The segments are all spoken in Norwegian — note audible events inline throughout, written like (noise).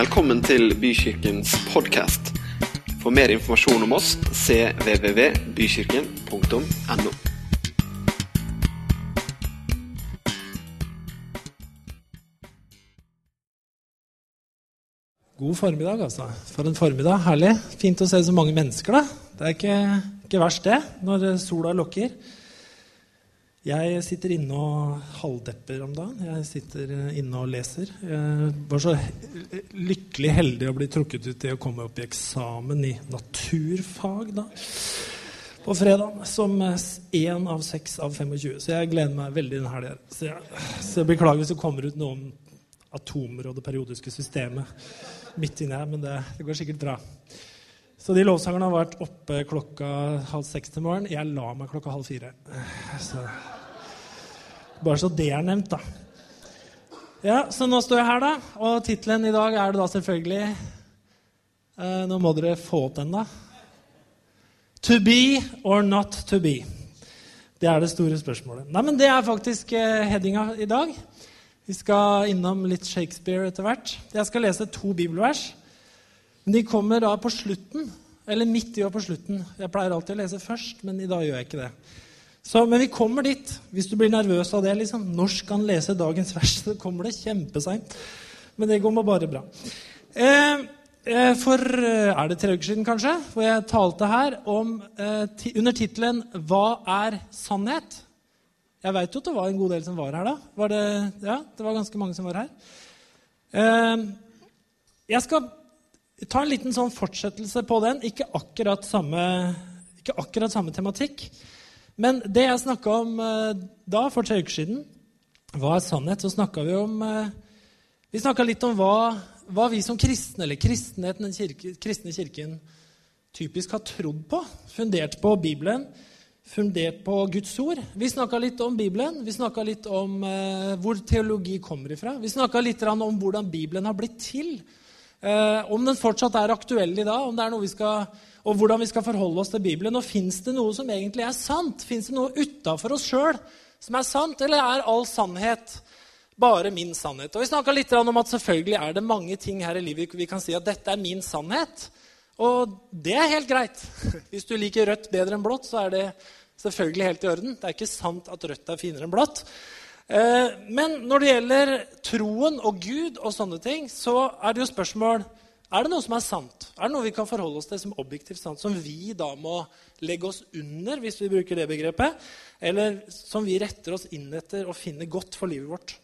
Velkommen til Bykirkens podkast. For mer informasjon om oss cvvvbykirken.no. God formiddag, altså. For en formiddag. Herlig. Fint å se så mange mennesker, da. Det er ikke, ikke verst, det, når sola lokker. Jeg sitter inne og halvdepper om dagen. Jeg sitter inne og leser. Jeg var så lykkelig heldig å bli trukket ut til å komme opp i eksamen i naturfag da, på fredag. Som én av seks av 25. Så jeg gleder meg veldig denne helga. Så, jeg, så jeg beklager hvis det kommer ut noen atomer og det periodiske systemet midt inni her, men det, det, går sikkert bra. Så de lovsangerne har vært oppe klokka halv seks til morgen. Jeg la meg klokka halv fire. Så, bare så det er nevnt, da. Ja, Så nå står jeg her, da. Og tittelen i dag er det da selvfølgelig eh, Nå må dere få opp den, da. To be or not to be. Det er det store spørsmålet. Nei, men Det er faktisk eh, headinga i dag. Vi skal innom litt Shakespeare etter hvert. Jeg skal lese to bibelvers. De kommer da på slutten. Eller midt i og på slutten. Jeg pleier alltid å lese først, men i dag gjør jeg ikke det. Så, men vi kommer dit. Hvis du blir nervøs av det, liksom, når skal han lese dagens vers? Så kommer det kjempeseint. Men det går bare bra. Eh, eh, for eh, er det tre uker siden, kanskje, hvor jeg talte her om, eh, under tittelen 'Hva er sannhet?' Jeg veit jo at det var en god del som var her da. Var det, ja, det var ganske mange som var her. Eh, jeg skal ta en liten sånn fortsettelse på den. Ikke akkurat samme, ikke akkurat samme tematikk. Men det jeg snakka om eh, da, for tre uker siden, hva er sannhet, så snakka vi om eh, Vi snakka litt om hva, hva, vi som kristne, eller kristenheten, den kirke, kristne kirken, typisk har trodd på, fundert på Bibelen fundert på Guds ord. Vi snakka litt om Bibelen, vi snakka litt om eh, hvor teologi kommer ifra. Vi snakka litt om hvordan Bibelen har blitt til. Eh, om den fortsatt er aktuell i dag, om det er noe vi skal, og hvordan vi skal forholde oss til Bibelen. Og fins det noe som egentlig er sant? Fins det noe utafor oss sjøl som er sant, eller er all sannhet bare min sannhet? Og Vi snakka litt om at selvfølgelig er det mange ting her i livet vi kan si at dette er min sannhet. Og det er helt greit. (laughs) Hvis du liker rødt bedre enn blått, så er det selvfølgelig helt i orden. Det er ikke sant at rødt er finere enn blått. Eh, men når det gjelder troen og Gud og sånne ting, så er det jo spørsmål er det noe som er sant. Er det noe vi kan forholde oss til som objektivt sant, som vi da må legge oss under, hvis vi bruker det begrepet, eller som vi retter oss inn etter og finner godt for livet vårt?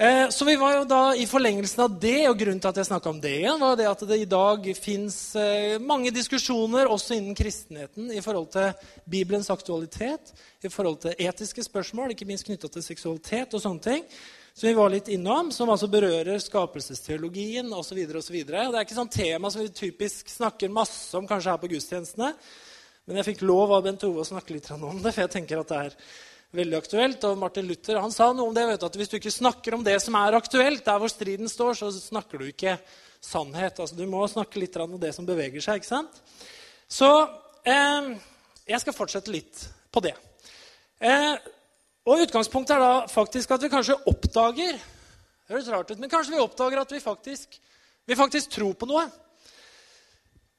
Eh, så vi var jo da i forlengelsen av det, og grunnen til at jeg snakka om det igjen, var det at det i dag fins eh, mange diskusjoner også innen kristenheten i forhold til Bibelens aktualitet, i forhold til etiske spørsmål, ikke minst knytta til seksualitet og sånne ting. Som vi var litt innom, som altså berører skapelsesteologien osv. Det er ikke sånn tema som vi typisk snakker masse om kanskje her på gudstjenestene. Men jeg fikk lov av Bent Ove å snakke litt om det, for jeg tenker at det er veldig aktuelt. Og Martin Luther han sa noe om det, du, at hvis du ikke snakker om det som er aktuelt, der hvor striden står, så snakker du ikke sannhet. Altså, du må snakke litt om det som beveger seg. ikke sant? Så eh, jeg skal fortsette litt på det. Eh, og Utgangspunktet er da faktisk at vi kanskje oppdager det høres rart ut, men kanskje vi oppdager at vi faktisk, vi faktisk tror på noe.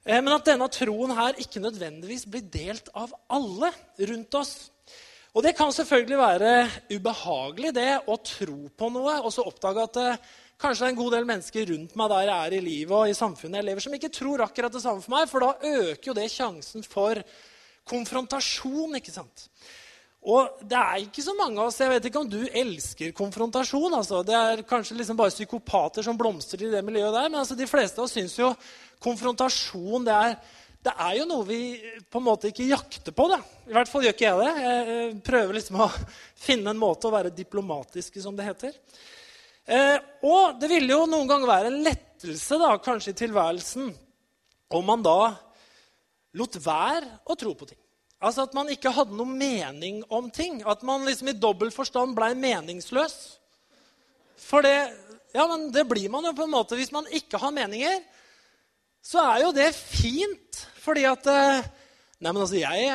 Eh, men at denne troen her ikke nødvendigvis blir delt av alle rundt oss. Og det kan selvfølgelig være ubehagelig det å tro på noe og så oppdage at det, eh, kanskje det er en god del mennesker rundt meg der jeg er i livet og i samfunnet jeg lever, som ikke tror akkurat det samme for meg, for da øker jo det sjansen for konfrontasjon. ikke sant? Og det er ikke så mange av oss Jeg vet ikke om du elsker konfrontasjon. altså. Det er kanskje liksom bare psykopater som blomstrer i det miljøet der. Men altså, de fleste av oss syns jo konfrontasjon det er det er jo noe vi på en måte ikke jakter på. Da. I hvert fall gjør ikke jeg det. Jeg prøver liksom å (laughs) finne en måte å være diplomatisk som det heter. Eh, og det ville jo noen ganger være en lettelse da, kanskje i tilværelsen om man da lot være å tro på ting. Altså At man ikke hadde noe mening om ting. At man liksom i dobbelt forstand blei meningsløs. For det, ja, men det blir man jo på en måte hvis man ikke har meninger så er jo det fint. Fordi at eh, Nei, men altså, jeg,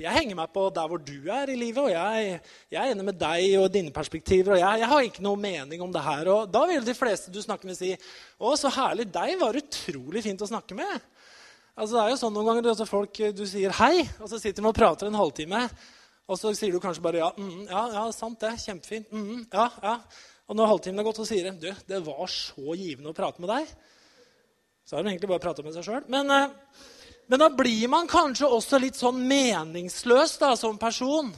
jeg, henger meg på der hvor du er i livet, og jeg, jeg er enig med deg og dine perspektiver. og jeg, jeg, har ikke noe mening om det her. Og da vil de fleste du snakker med, si å, så herlig, deg var utrolig fint å snakke med. Altså, det er jo sånn noen ganger at folk, Du sier hei, og så sitter de og prater en halvtime. Og så sier du kanskje bare ja. Mm, ja, ja, sant det. Kjempefint. Mm, ja, ja. Og når halvtimen er gått, så sier de du, det var så givende å prate med deg. Så har de egentlig bare prata med seg sjøl. Men eh, men da blir man kanskje også litt sånn meningsløs da, som person.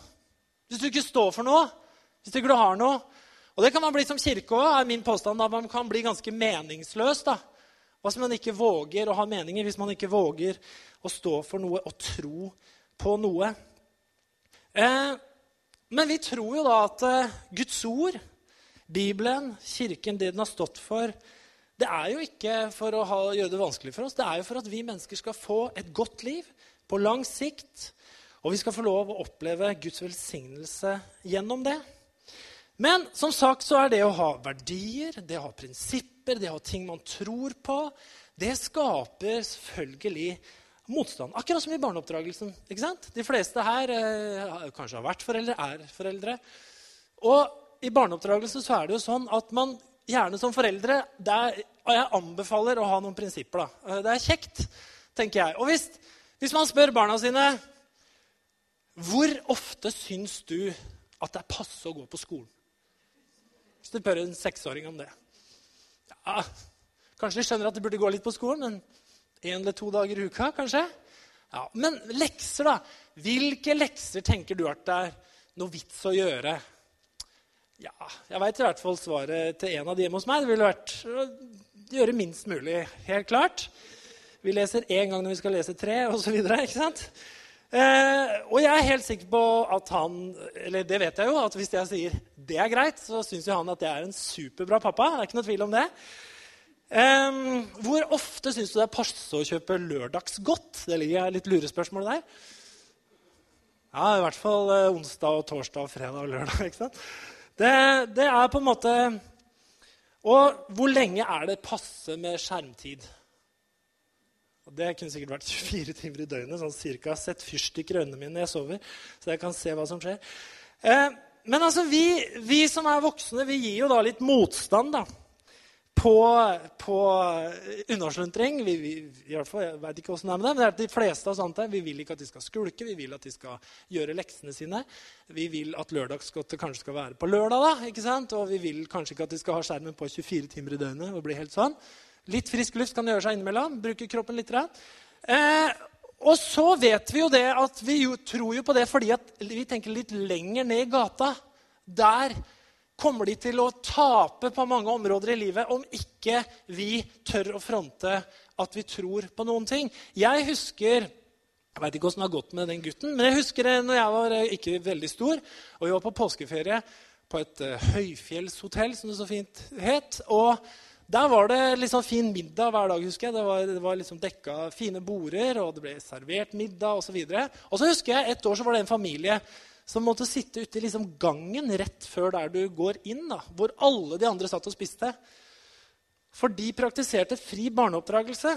Hvis du ikke står for noe, hvis du ikke har noe. Og det kan man bli som kirke òg, er min påstand. da Man kan bli ganske meningsløs. da. Hvis man ikke våger å ha meninger, hvis man ikke våger å stå for noe og tro på noe. Eh, men vi tror jo da at eh, Guds ord, Bibelen, Kirken, det den har stått for, det er jo ikke for å ha, gjøre det vanskelig for oss. Det er jo for at vi mennesker skal få et godt liv på lang sikt. Og vi skal få lov å oppleve Guds velsignelse gjennom det. Men som sagt så er det å ha verdier, det å ha prinsipper, det å ha ting man tror på, det skaper selvfølgelig motstand. Akkurat som i barneoppdragelsen. ikke sant? De fleste her eh, kanskje har vært foreldre, er foreldre. Og i barneoppdragelsen så er det jo sånn at man gjerne som foreldre er, jeg anbefaler å ha noen prinsipper. Da. Eh, det er kjekt, tenker jeg. Og hvis, hvis man spør barna sine hvor ofte syns du at det er passe å gå på skolen? Hvis du spør en seksåring om det. Ja, kanskje de skjønner at de burde gå litt på skolen, men én eller to dager i uka, kanskje? Ja, Men lekser, da. Hvilke lekser tenker du at det er noe vits å gjøre ja, jeg veit i hvert fall svaret til en av de hjemme hos meg. Det ville vært å gjøre minst mulig. Helt klart. Vi leser én gang når vi skal lese tre, osv. Ikke sant? Eh, og jeg er helt sikker på at han Eller det vet jeg jo, at hvis jeg sier det er greit, så syns jo han at jeg er en superbra pappa. Det er ikke noe tvil om det. Eh, hvor ofte syns du det er passe å kjøpe lørdagsgodt? Det ligger litt lurespørsmål der. Ja, i hvert fall eh, onsdag, og torsdag, og fredag og lørdag. ikke sant? Det, det, er på en måte Og hvor lenge er det passe med skjermtid? Og det kunne sikkert vært (laughs) 24 timer i døgnet. sånn cirka. Sett fyrstikker i øynene mine når jeg sover, så jeg kan se hva som skjer. Eh, men altså, vi, vi, som er voksne, vi gir jo da litt motstand da, på, på unnaslentring. Vi, vi, i hvert fall, jeg vet ikke det er med det, men det er de fleste av sånt, vi vil ikke at de skal skulke, vi vil at de skal gjøre leksene sine. Vi vil at lørdagsgodtet kanskje skal være på lørdag, da, ikke sant? og vi vil kanskje ikke at de skal ha skjermen på 24 timer i døgnet. og bli helt sånn. Litt frisk luft kan gjøre seg innimellom. Bruke kroppen litt. Eh, og så vet vi jo det at vi jo, tror jo på det fordi vi tenker litt lenger ned i gata. Der kommer de til å tape på mange områder i livet om ikke vi tør å fronte at vi tror på noen ting. Jeg husker jeg vet ikke hvordan det har gått med den gutten, men jeg husker det når jeg var eh, ikke veldig stor, og vi var på påskeferie på et uh, høyfjellshotell, som det så fint het. og der var det liksom fin middag hver dag. husker jeg. Det var, det var liksom dekka fine border, og det ble servert middag osv. Og, så og så husker jeg et år så var det en familie som måtte sitte ute i liksom gangen rett før der du går inn, da, hvor alle de andre satt og spiste. For de praktiserte fri barneoppdragelse.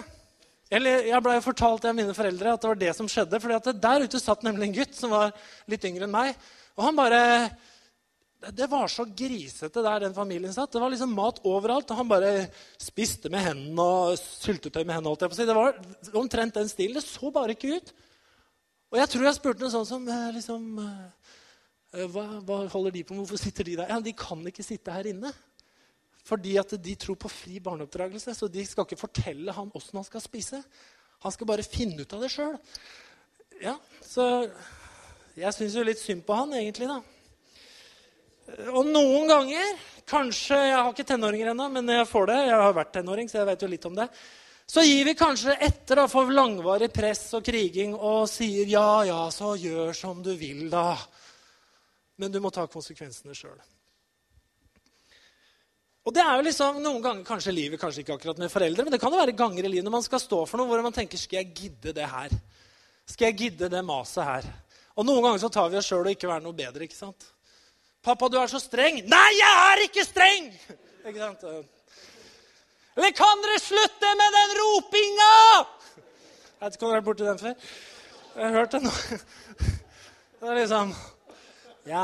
Eller Jeg ble fortalt av mine foreldre at det var det som skjedde. For Der ute satt nemlig en gutt som var litt yngre enn meg. Og han bare Det var så grisete der den familien satt. Det var liksom mat overalt. Og han bare spiste med hendene og syltetøy med hendene. Det var omtrent den stilen. Det så bare ikke ut. Og jeg tror jeg spurte noe sånt som eh, liksom, eh, hva, hva, holder de på med? Hvorfor sitter de der? Ja, De kan ikke sitte her inne. Fordi at de tror på fri barneoppdragelse. Så de skal ikke fortelle han åssen han skal spise. Han skal bare finne ut av det sjøl. Ja, så jeg syns jo litt synd på han, egentlig, da. Og noen ganger Kanskje Jeg har ikke tenåringer ennå, men jeg får det. Jeg har vært tenåring, så jeg vet jo litt om det så gir vi kanskje etter da, for langvarig press og kriging og sier ja, ja, så gjør som du vil, da. Men du må ta konsekvensene sjøl. Og det er jo liksom, Noen ganger kanskje livet, kanskje ikke akkurat med foreldre, men det kan jo være ganger i livet når man skal stå for noe hvor man tenker skal jeg gidde det her? Skal jeg gidde det maset her? Og noen ganger så tar vi oss sjøl og ikke være noe bedre. ikke sant? 'Pappa, du er så streng.' 'Nei, jeg er ikke streng!' (laughs) Ikke sant? Eller kan dere slutte med den ropinga?! Jeg vet ikke om dere har vært borti den før. Jeg har hørt det nå. Det er liksom Ja.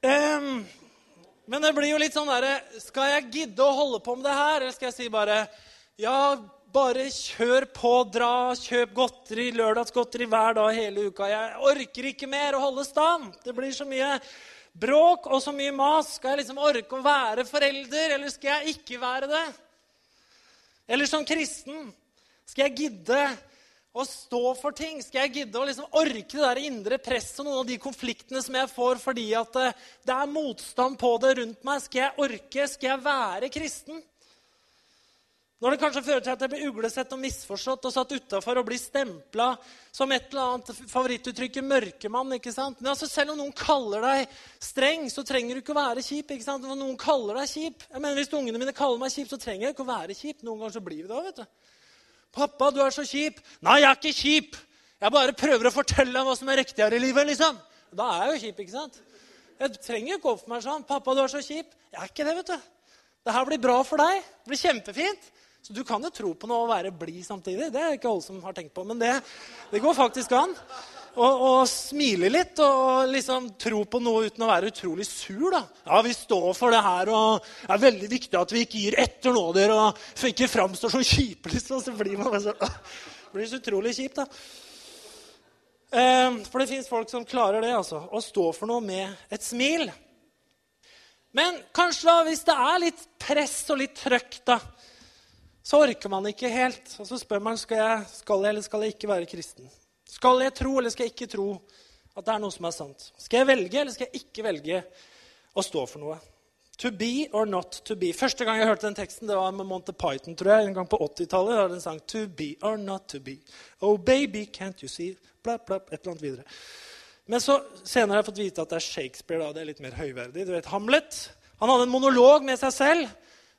Um, men det blir jo litt sånn derre Skal jeg gidde å holde på med det her, eller skal jeg si bare Ja, bare kjør på, dra, kjøp godteri, lørdagsgodteri hver dag hele uka. Jeg orker ikke mer å holde stand. Det blir så mye bråk og så mye mas. Skal jeg liksom orke å være forelder, eller skal jeg ikke være det? Eller som kristen, skal jeg gidde å stå for ting? Skal jeg gidde å liksom orke det der indre presset og noen av de konfliktene som jeg får fordi at det, det er motstand på det rundt meg? Skal jeg orke? Skal jeg være kristen? Når det kanskje fører til at jeg blir uglesett og misforstått og satt utafor og blir stempla som et eller annet favorittuttrykket 'mørkemann'. ikke sant? Men altså, Selv om noen kaller deg streng, så trenger du ikke å være kjip. ikke sant? Når noen kaller deg kjip, jeg mener Hvis ungene mine kaller meg kjip, så trenger jeg ikke å være kjip. Noen ganger så blir vi det òg, vet du. 'Pappa, du er så kjip.' 'Nei, jeg er ikke kjip. Jeg bare prøver å fortelle deg hva som er riktig her i livet.' liksom. Da er jeg jo kjip, ikke sant? Jeg trenger ikke oppføre meg sånn. 'Pappa, du er så kjip.' Jeg er ikke det, vet du. Det her blir bra for deg. Det blir kjempefint. Så du kan jo tro på noe og være blid samtidig. Det er ikke alle som har tenkt på, men det, det går faktisk an. Og, smile litt og liksom tro på noe uten å være utrolig sur. da. Ja, vi står for det her, og det er veldig viktig at vi ikke gir etter nå, dere, og ikke framstår som kjipe. liksom, så blir man så, blir så utrolig kjipt, da. Eh, for det fins folk som klarer det, altså. Å stå for noe med et smil. Men kanskje da, hvis det er litt press og litt trøkk, da, så orker man ikke helt. Og så spør man skal jeg, skal jeg eller skal jeg ikke være kristen. Skal jeg tro eller skal jeg ikke tro at det er noe som er sant? Skal jeg velge eller skal jeg ikke velge å stå for noe? To be or not to be. Første gang jeg hørte den teksten, det var med Monty Python. tror jeg, En gang på 80-tallet. Da en sang To be or not to be. Oh baby, can't you see? Bla, bla, et eller annet videre. Men så senere har jeg fått vite at det er Shakespeare. da, Det er litt mer høyverdig. Du vet, Hamlet. Han hadde en monolog med seg selv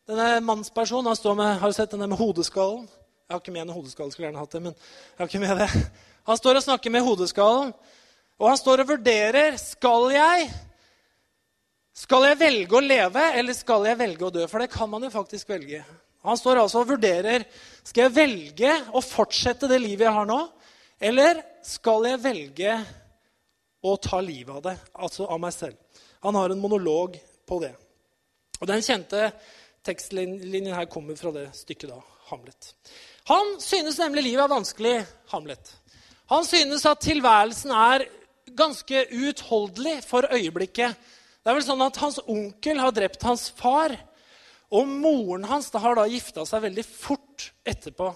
denne mannspersonen han står med, Har du sett denne med hodeskallen? Jeg har ikke med en hodeskalle, skulle gjerne hatt det, men jeg har ikke med det. Han står og snakker med hodeskallen, og han står og vurderer skal jeg skal jeg velge å leve, eller skal jeg velge å dø? For det kan man jo faktisk velge. Han står altså og vurderer skal jeg velge å fortsette det livet jeg har nå, eller skal jeg velge å ta livet av det, altså av meg selv. Han har en monolog på det. Og Den kjente tekstlinjen her kommer fra det stykket da, Hamlet. Han synes nemlig livet er vanskelig, Hamlet. Han synes at tilværelsen er ganske uutholdelig for øyeblikket. Det er vel sånn at Hans onkel har drept hans far, og moren hans har da gifta seg veldig fort etterpå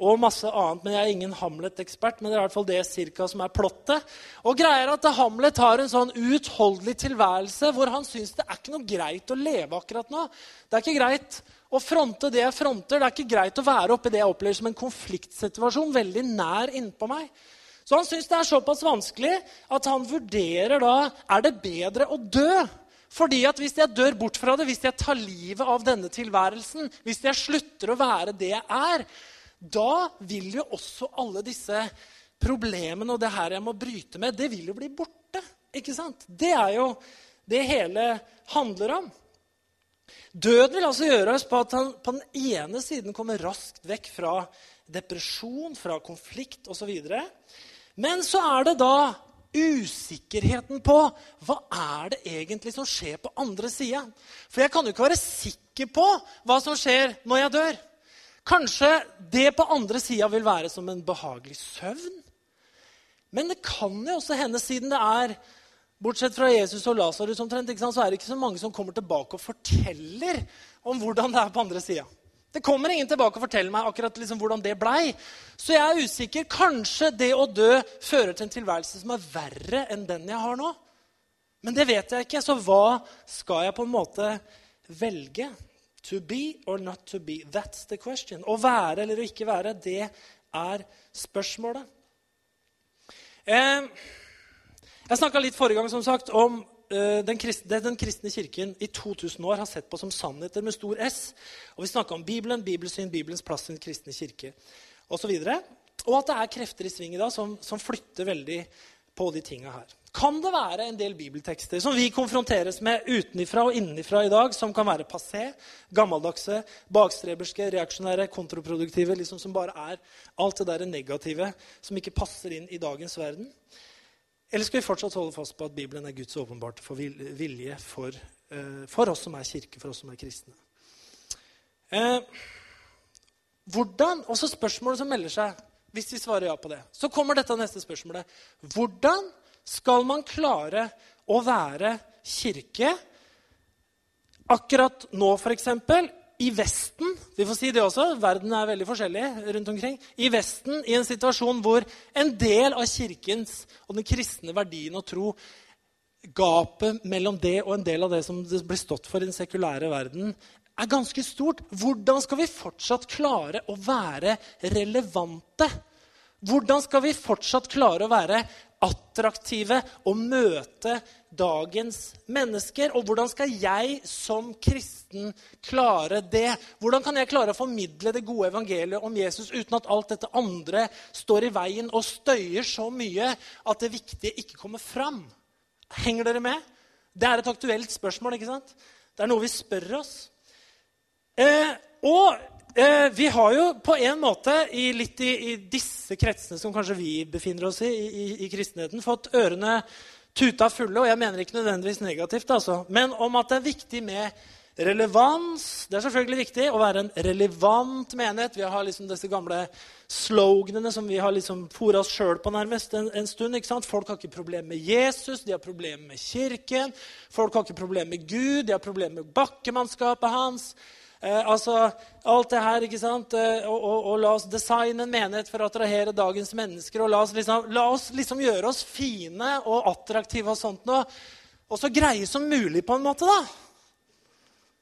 og masse annet. Men Jeg er ingen Hamlet-ekspert, men det er i hvert fall det cirka som er plottet. Og greia er at Hamlet har en sånn uutholdelig tilværelse hvor han syns det er ikke noe greit å leve akkurat nå. Det er ikke greit å fronte det jeg fronter. Det er ikke greit å være oppi det jeg opplever som en konfliktsituasjon veldig nær innpå meg. Så han syns det er såpass vanskelig at han vurderer da er det bedre å dø. Fordi at Hvis jeg dør bort fra det, hvis jeg tar livet av denne tilværelsen, hvis jeg slutter å være det jeg er, da vil jo også alle disse problemene og det her jeg må bryte med, det vil jo bli borte. Ikke sant? Det er jo det hele handler om. Døden vil altså gjøre oss på at han på den ene siden kommer raskt vekk fra depresjon, fra konflikt osv. Men så er det da usikkerheten på hva er det egentlig som skjer på andre sida. For jeg kan jo ikke være sikker på hva som skjer når jeg dør. Kanskje det på andre sida vil være som en behagelig søvn. Men det kan jo også hende, siden det er Bortsett fra Jesus og Lasarus så er det ikke så mange som kommer tilbake og forteller om hvordan det er på andre sida. Det kommer ingen tilbake og forteller meg akkurat liksom hvordan det blei. Så jeg er usikker. Kanskje det å dø fører til en tilværelse som er verre enn den jeg har nå. Men det vet jeg ikke. Så hva skal jeg på en måte velge? To be or not to be. That's the question. Å være eller å ikke være, det er spørsmålet. Eh, jeg snakka litt forrige gang som sagt, om eh, den, kristne, det den kristne kirken i 2000 år har sett på som sannheter med stor S. Og Vi snakka om Bibelen, bibelsyn, Bibelens plass i den kristne kirke osv. Og, så og at det er krefter i sving i dag som, som flytter veldig på de tinga her. Kan det være en del bibeltekster som vi konfronteres med utenifra og innenfra i dag, som kan være passé, gammeldagse, bakstreberske, reaksjonære, kontraproduktive, liksom som bare er alt det der negative som ikke passer inn i dagens verden? Eller skal vi fortsatt holde fast på at Bibelen er Guds åpenbarte vilje for, uh, for, oss som er kirke, for oss som er kristne? Eh, hvordan, Også spørsmålet som melder seg, hvis vi svarer ja på det. Så kommer dette neste spørsmålet. Hvordan skal man klare å være kirke akkurat nå, f.eks. I Vesten vi får si det også, verden er veldig forskjellig rundt omkring, i Vesten, i en situasjon hvor en del av kirkens og den kristne verdien og tro Gapet mellom det og en del av det som det blir stått for i den sekulære verden, er ganske stort. Hvordan skal vi fortsatt klare å være relevante? Hvordan skal vi fortsatt klare å være attraktive og møte dagens mennesker. Og hvordan skal jeg som kristen klare det? Hvordan kan jeg klare å formidle det gode evangeliet om Jesus uten at alt dette andre står i veien og støyer så mye at det viktige ikke kommer fram? Henger dere med? Det er et aktuelt spørsmål. ikke sant? Det er noe vi spør oss. Eh, og Eh, vi har jo på en måte, i, litt i, i, disse kretsene som kanskje vi befinner oss i, i, i kristenheten, fått ørene tuta fulle, og jeg mener ikke nødvendigvis negativt, altså, men om at det er viktig med relevans. Det er selvfølgelig viktig å være en relevant menighet. Vi har liksom disse gamle sloganene som vi har liksom fora oss sjøl på nærmest en, en stund. Folk har ikke problemer med Jesus, de har problemer med kirken. Folk har ikke problemer med Gud, de har problemer med bakkemannskapet hans. Eh, altså, alt det her, ikke sant? Eh, og, og, og, la oss designe en menighet for å attrahere dagens mennesker. Og la oss, liksom, la oss liksom gjøre oss fine og attraktive og sånt noe. Og så greie som mulig, på en måte, da.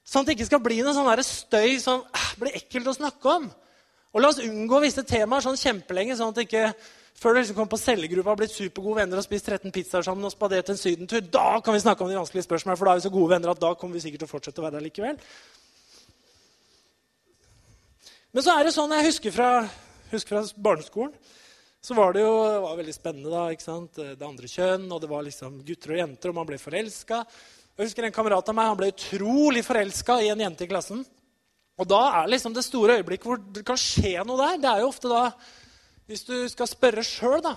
Sånn at det ikke skal bli noe sånn støy som eh, blir ekkelt å snakke om. Og la oss unngå visse temaer sånn kjempelenge, sånn at det ikke før du liksom kommer på cellegruppa blitt supergode venner og spist 13 pizzaer sammen og spadert en sydentur, da kan vi snakke om de vanskelige spørsmålene, for da er vi så gode venner at da kommer vi sikkert til å fortsette å være der likevel. Men så er det sånn, jeg husker fra, husker fra barneskolen så var det jo det var veldig spennende. da, ikke sant? Det andre kjønn, og det var liksom gutter og jenter, og man ble forelska. Jeg husker En kamerat av meg han ble utrolig forelska i en jente i klassen. Og da er liksom det store øyeblikket hvor det kan skje noe der. Det er jo ofte da Hvis du skal spørre sjøl, da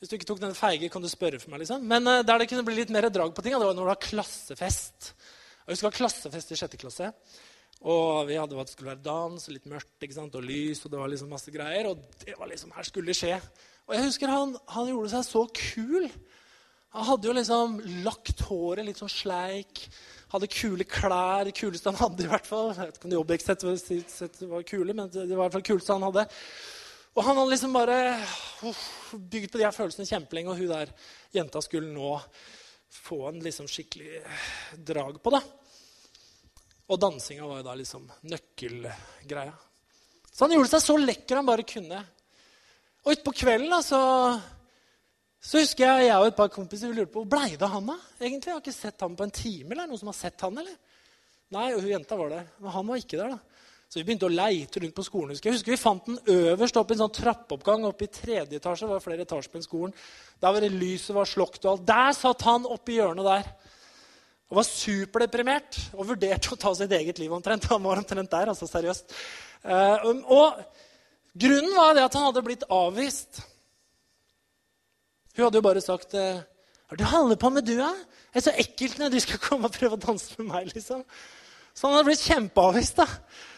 Hvis du ikke tok den feige, kan du spørre for meg. liksom. Men uh, der det kunne bli litt mer drag på ting, det var når det var klassefest. Jeg husker klassefest i sjette klasse. Og vi hadde at det skulle være dans, litt mørkt ikke sant? og lys. og det var liksom masse greier, og det var liksom, her skulle det skje. Og jeg husker han, han gjorde seg så kul. Han hadde jo liksom lagt håret litt sånn sleik. Hadde kule klær. Det kuleste han hadde, i hvert fall. Jeg vet ikke om det objektivt sett var kule, men det var i hvert fall det kuleste han hadde. Og han hadde liksom bare uh, bygd på de her følelsene kjempelenge, og hun der jenta skulle nå få en liksom skikkelig drag på det. Og dansinga var jo da liksom nøkkelgreia. Så han gjorde seg så lekker han bare kunne. Og utpå kvelden da, så, så, husker jeg jeg og et par kompiser vi lurte på hvor blei det av han da? egentlig? Jeg har ikke sett han på en time. eller noen som har sett han, eller? Nei, og hun jenta var der. Men han var ikke der. da. Så vi begynte å leite rundt på skolen. Husker jeg husker Vi fant den øverst opp i en sånn trappeoppgang oppe i tredje etasje. Det var flere etasjer på skolen. Der var det lyset var slokt og alt. Der satt han oppi hjørnet der og var superdeprimert og vurderte å ta sitt eget liv omtrent. Han var omtrent der, altså seriøst. Uh, og grunnen var det at han hadde blitt avvist. Hun hadde jo bare sagt uh, 'Hva er det du holder på med, du, da?' 'Det er så ekkelt når du skal komme og prøve å danse med meg.' liksom. Så han hadde blitt kjempeavvist. da.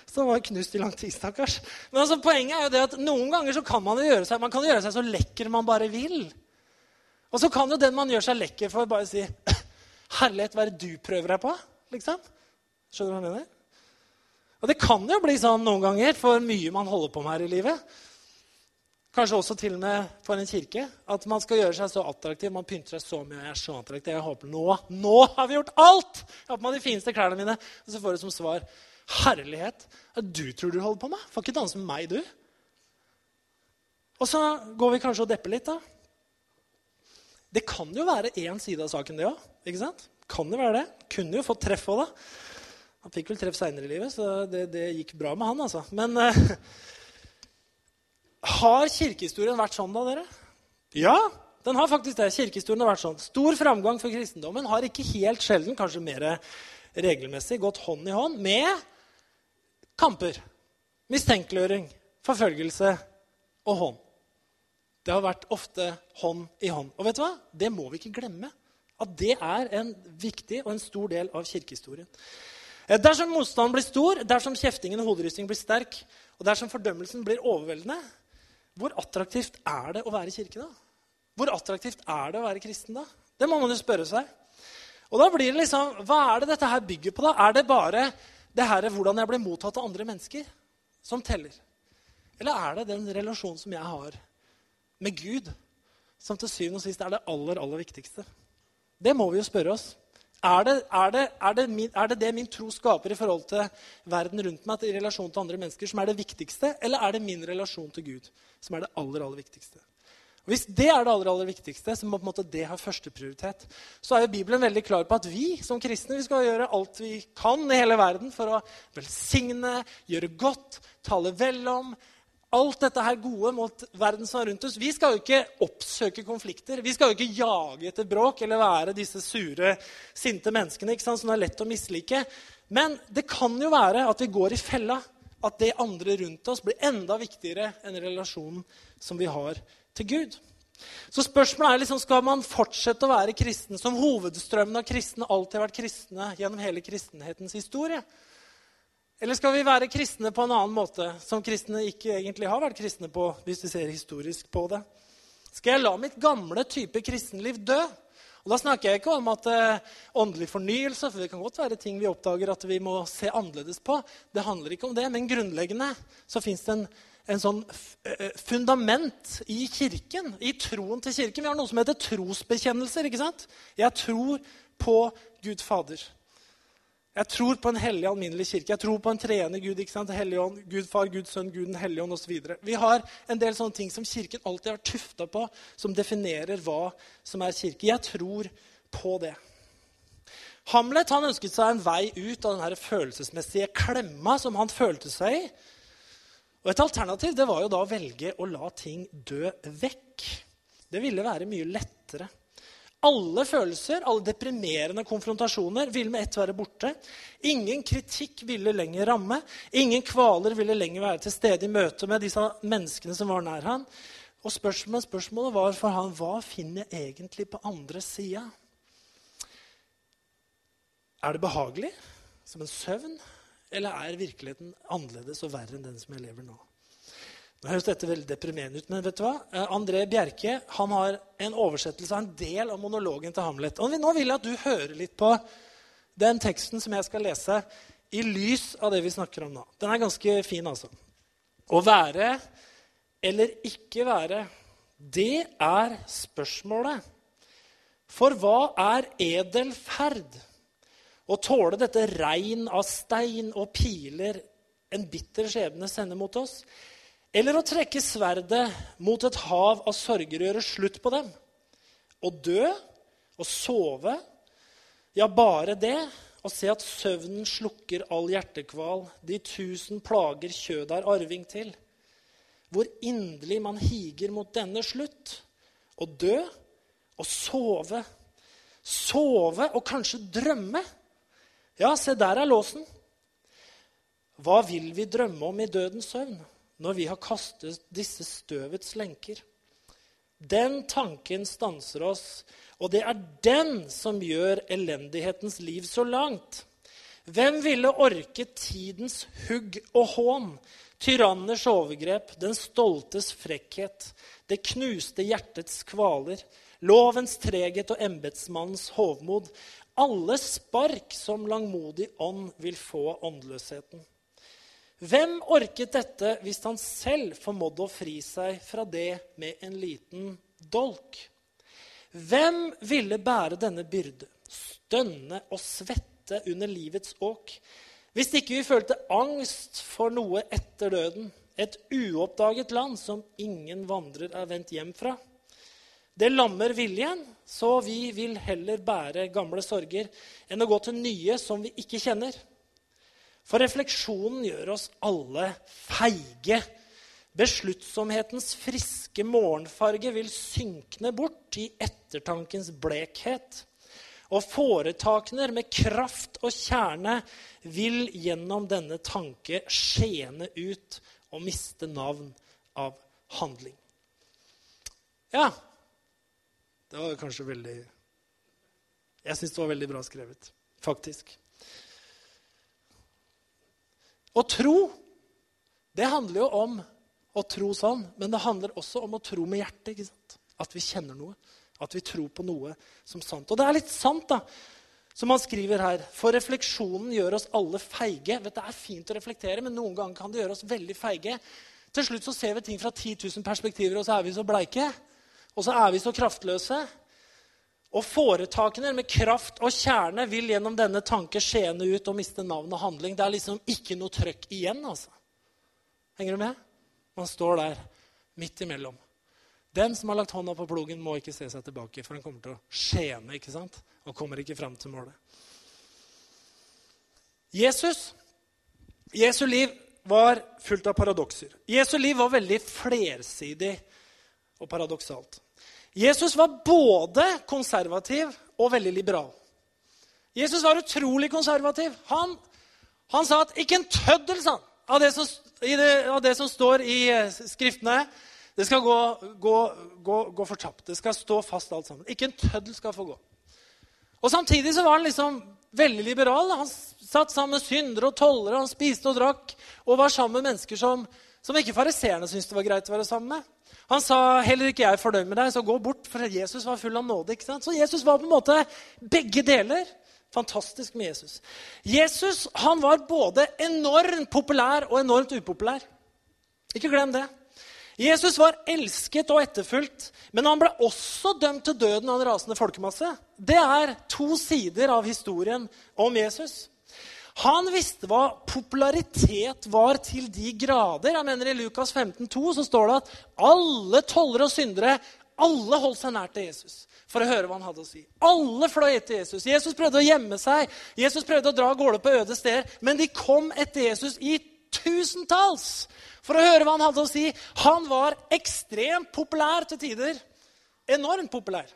Så han var knust i lang tid, stakkars. Men altså, poenget er jo det at noen ganger så kan man jo gjøre seg, man kan gjøre seg så lekker man bare vil. Og så kan jo den man gjør seg lekker for, bare si Herlighet, er det du prøver deg på? Liksom. Skjønner du hva jeg mener? Og det kan jo bli sånn noen ganger for mye man holder på med her i livet. Kanskje også til og med for en kirke. At man skal gjøre seg så attraktiv. Man pynter seg så mye. Jeg er så attraktiv. Jeg håper nå nå har vi gjort alt! Jeg på meg de fineste klærne mine. Og så får du som svar Herlighet, du tror du holder på med? Får ikke danse med meg, du. Og så går vi kanskje og depper litt, da. Det kan jo være én side av saken, det òg. Ikke sant? Kan jo være det. Kunne jo fått treff òg, da. Han fikk vel treff seinere i livet, så det, det, gikk bra med han, altså. Men uh, har kirkehistorien vært sånn, da, dere? Ja, Den har faktisk det. Kirkehistorien har vært sånn. Stor framgang for kristendommen har ikke helt sjelden, kanskje mer regelmessig, gått hånd i hånd med kamper. Mistenkeliggjøring, forfølgelse og hånd. Det har vært ofte hånd i hånd. Og vet du hva? Det må vi ikke glemme. At det er en viktig og en stor del av kirkehistorien. Eh, dersom motstanden blir stor, dersom kjeftingen og hoderysting blir sterk, og dersom fordømmelsen blir overveldende, hvor attraktivt er det å være kirke da? Hvor attraktivt er det å være kristen da? Det må man jo spørre seg. Og da blir det liksom, Hva er det dette her bygger på? da? Er det bare det her, hvordan jeg blir mottatt av andre mennesker, som teller? Eller er det den relasjonen som jeg har med Gud, som til syvende og sist er det aller, aller viktigste? Det må vi jo spørre oss. Er det, er, det, er, det min, er det, det min tro skaper i forhold til verden rundt meg, i relasjon til andre mennesker, som er det viktigste? Eller er det min relasjon til Gud som er det aller, aller viktigste? Og Hvis det er det aller, aller viktigste, så må på en måte det ha førsteprioritet. Så er jo Bibelen veldig klar på at vi som kristne vi skal gjøre alt vi kan i hele verden for å velsigne, gjøre godt, tale vel om, alt dette her gode mot verden som er rundt oss. Vi skal jo ikke oppsøke konflikter. Vi skal jo ikke jage etter bråk eller være disse sure, sinte menneskene ikke sant, som det er lett å mislike. Men det kan jo være at vi går i fella. At det andre rundt oss blir enda viktigere enn relasjonen som vi har til Gud. Så spørsmålet er liksom, skal man fortsette å være kristen som hovedstrømmen av kristne alltid har vært kristne gjennom hele kristenhetens historie? Eller skal vi være kristne på en annen måte, som kristne ikke egentlig har vært kristne på? hvis vi ser historisk på det? Skal jeg la mitt gamle type kristenliv dø? Og Da snakker jeg ikke om at eh, åndelig fornyelse, for det kan godt være ting vi oppdager at vi må se annerledes på. Det handler ikke om det, Men grunnleggende så fins det en, en sånn eh, fundament i kirken, i troen til kirken. Vi har noe som heter trosbekjennelser. ikke sant? Jeg tror på Gud Fader. Jeg tror på en hellig, alminnelig kirke. Jeg tror på en treende Gud. ikke sant? Helligånd, Gud far, Gud sønn, Gud den hellige ånd osv. Vi har en del sånne ting som Kirken alltid har tufta på, som definerer hva som er kirke. Jeg tror på det. Hamlet han ønsket seg en vei ut av den følelsesmessige klemma som han følte seg i. Og Et alternativ det var jo da å velge å la ting dø vekk. Det ville være mye lettere. Alle følelser, alle deprimerende konfrontasjoner ville med ett være borte. Ingen kritikk ville lenger ramme. Ingen kvaler ville lenger være til stede i møte med disse menneskene som var nær han. Og spørsmålet, spørsmålet var for han, hva finner jeg egentlig på andre sida? Er det behagelig, som en søvn, eller er virkeligheten annerledes og verre enn den som jeg lever nå? Nå høres dette veldig deprimerende ut, men vet du hva? Eh, André Bjerke han har en oversettelse av en del av monologen til Hamlet. Og nå vil jeg at du hører litt på den teksten som jeg skal lese, i lys av det vi snakker om nå. Den er ganske fin, altså. Å være eller ikke være, det er spørsmålet. For hva er edel ferd? Å tåle dette regn av stein og piler en bitter skjebne sender mot oss? Eller å trekke sverdet mot et hav av sorger og gjøre slutt på dem. Å dø og sove, ja, bare det. Å se at søvnen slukker all hjertekval, de tusen plager kjødet er arving til. Hvor inderlig man higer mot denne slutt. Å dø og sove. Sove og kanskje drømme. Ja, se, der er låsen. Hva vil vi drømme om i dødens søvn? Når vi har kastet disse støvets lenker. Den tanken stanser oss, og det er den som gjør elendighetens liv så langt. Hvem ville orke tidens hugg og hån, tyranners overgrep, den stoltes frekkhet, det knuste hjertets kvaler, lovens treghet og embetsmannens hovmod, alle spark som langmodig ånd vil få åndløsheten? Hvem orket dette hvis han selv formådde å fri seg fra det med en liten dolk? Hvem ville bære denne byrde, stønne og svette under livets åk, hvis ikke vi følte angst for noe etter døden, et uoppdaget land som ingen vandrer er vendt hjem fra? Det lammer viljen, så vi vil heller bære gamle sorger enn å gå til nye som vi ikke kjenner. For refleksjonen gjør oss alle feige. Besluttsomhetens friske morgenfarge vil synkne bort i ettertankens blekhet. Og foretakene med kraft og kjerne vil gjennom denne tanke skjene ut og miste navn av handling. Ja, det var kanskje veldig Jeg syns det var veldig bra skrevet, faktisk. Å tro, det handler jo om å tro sånn, men det handler også om å tro med hjertet. ikke sant? At vi kjenner noe. At vi tror på noe som sant. Og det er litt sant, da, som han skriver her. For refleksjonen gjør oss alle feige. Vet, det er fint å reflektere, men noen ganger kan det gjøre oss veldig feige. Til slutt så ser vi ting fra 10 000 perspektiver, og så er vi så bleike. Og så er vi så kraftløse. Og foretakene med kraft og kjerne vil gjennom denne tanke skjene ut og miste navn og handling. Det er liksom ikke noe trøkk igjen, altså. Henger du med? Man står der midt imellom. Den som har lagt hånda på plogen, må ikke se seg tilbake, for han kommer til å skjene ikke sant? og kommer ikke fram til målet. Jesus, Jesu liv var fullt av paradokser. Jesu liv var veldig flersidig og paradoksalt. Jesus var både konservativ og veldig liberal. Jesus var utrolig konservativ. Han, han sa at 'ikke en tøddel' sa han, av det, som, det, av det som står i eh, Skriftene. Det skal gå, gå, gå, gå fortapt. Det skal stå fast alt sammen. Ikke en tøddel skal få gå. Og Samtidig så var han liksom veldig liberal. Han satt sammen med syndere og tollere, han spiste og drakk og var sammen med mennesker som, som ikke fariseerne syntes det var greit å være sammen med. Han sa heller ikke jeg er fornøyd med deg, så gå bort, for Jesus var full av nåde. ikke sant? Så Jesus var på en måte begge deler. Fantastisk med Jesus. Jesus han var både enormt populær og enormt upopulær. Ikke glem det. Jesus var elsket og etterfulgt, men han ble også dømt til døden av en rasende folkemasse. Det er to sider av historien om Jesus. Han visste hva popularitet var til de grader. Jeg mener I Lukas 15, 2, så står det at alle tollere og syndere alle holdt seg nær til Jesus for å høre hva han hadde å si. Alle fløy etter Jesus. Jesus prøvde å gjemme seg, Jesus prøvde å dra av gårde på øde steder. Men de kom etter Jesus i tusentalls for å høre hva han hadde å si. Han var ekstremt populær til tider. Enormt populær.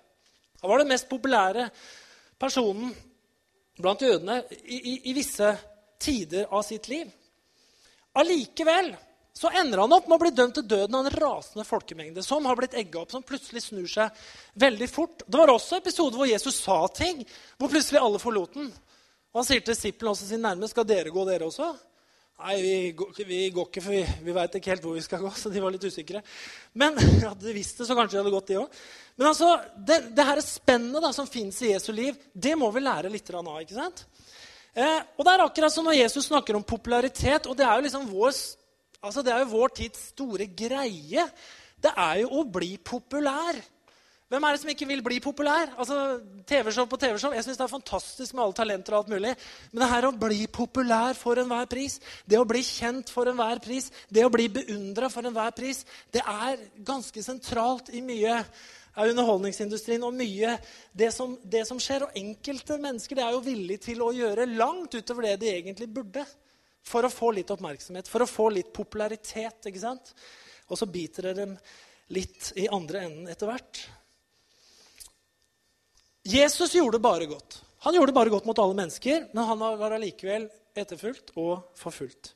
Han var den mest populære personen blant jødene i, i, i visse tider av sitt liv. Allikevel så ender han opp med å bli dømt til døden av en rasende folkemengde som har blitt egga opp, som plutselig snur seg veldig fort. Det var også episoder hvor Jesus sa ting, hvor plutselig alle forlot den. Og han sier til disiplene også sin nærme, skal dere gå, dere også? Nei, vi går, vi går ikke, for vi, vi veit ikke helt hvor vi skal gå. Så de var litt usikre. Men (laughs) hadde de visst det, så kanskje de hadde gått, de òg. Men altså, det, det her spennet som fins i Jesu liv, det må vi lære litt av. ikke sant? Eh, og det er akkurat som når Jesus snakker om popularitet. Og det er jo liksom vår, altså det er jo vår tids store greie. Det er jo å bli populær. Hvem er det som ikke vil bli populær? Altså, TV-show på TV-show. Jeg synes Det er fantastisk med alle talenter og alt mulig. Men det her å bli populær for enhver pris, det å bli kjent for enhver pris, det å bli beundra for enhver pris, det er ganske sentralt i mye av underholdningsindustrien og mye det som, det som skjer. Og enkelte mennesker er jo villige til å gjøre langt utover det de egentlig burde. For å få litt oppmerksomhet, for å få litt popularitet. ikke sant? Og så biter det dem litt i andre enden etter hvert. Jesus gjorde bare godt. Han gjorde bare godt mot alle mennesker, men han var allikevel etterfulgt og forfulgt.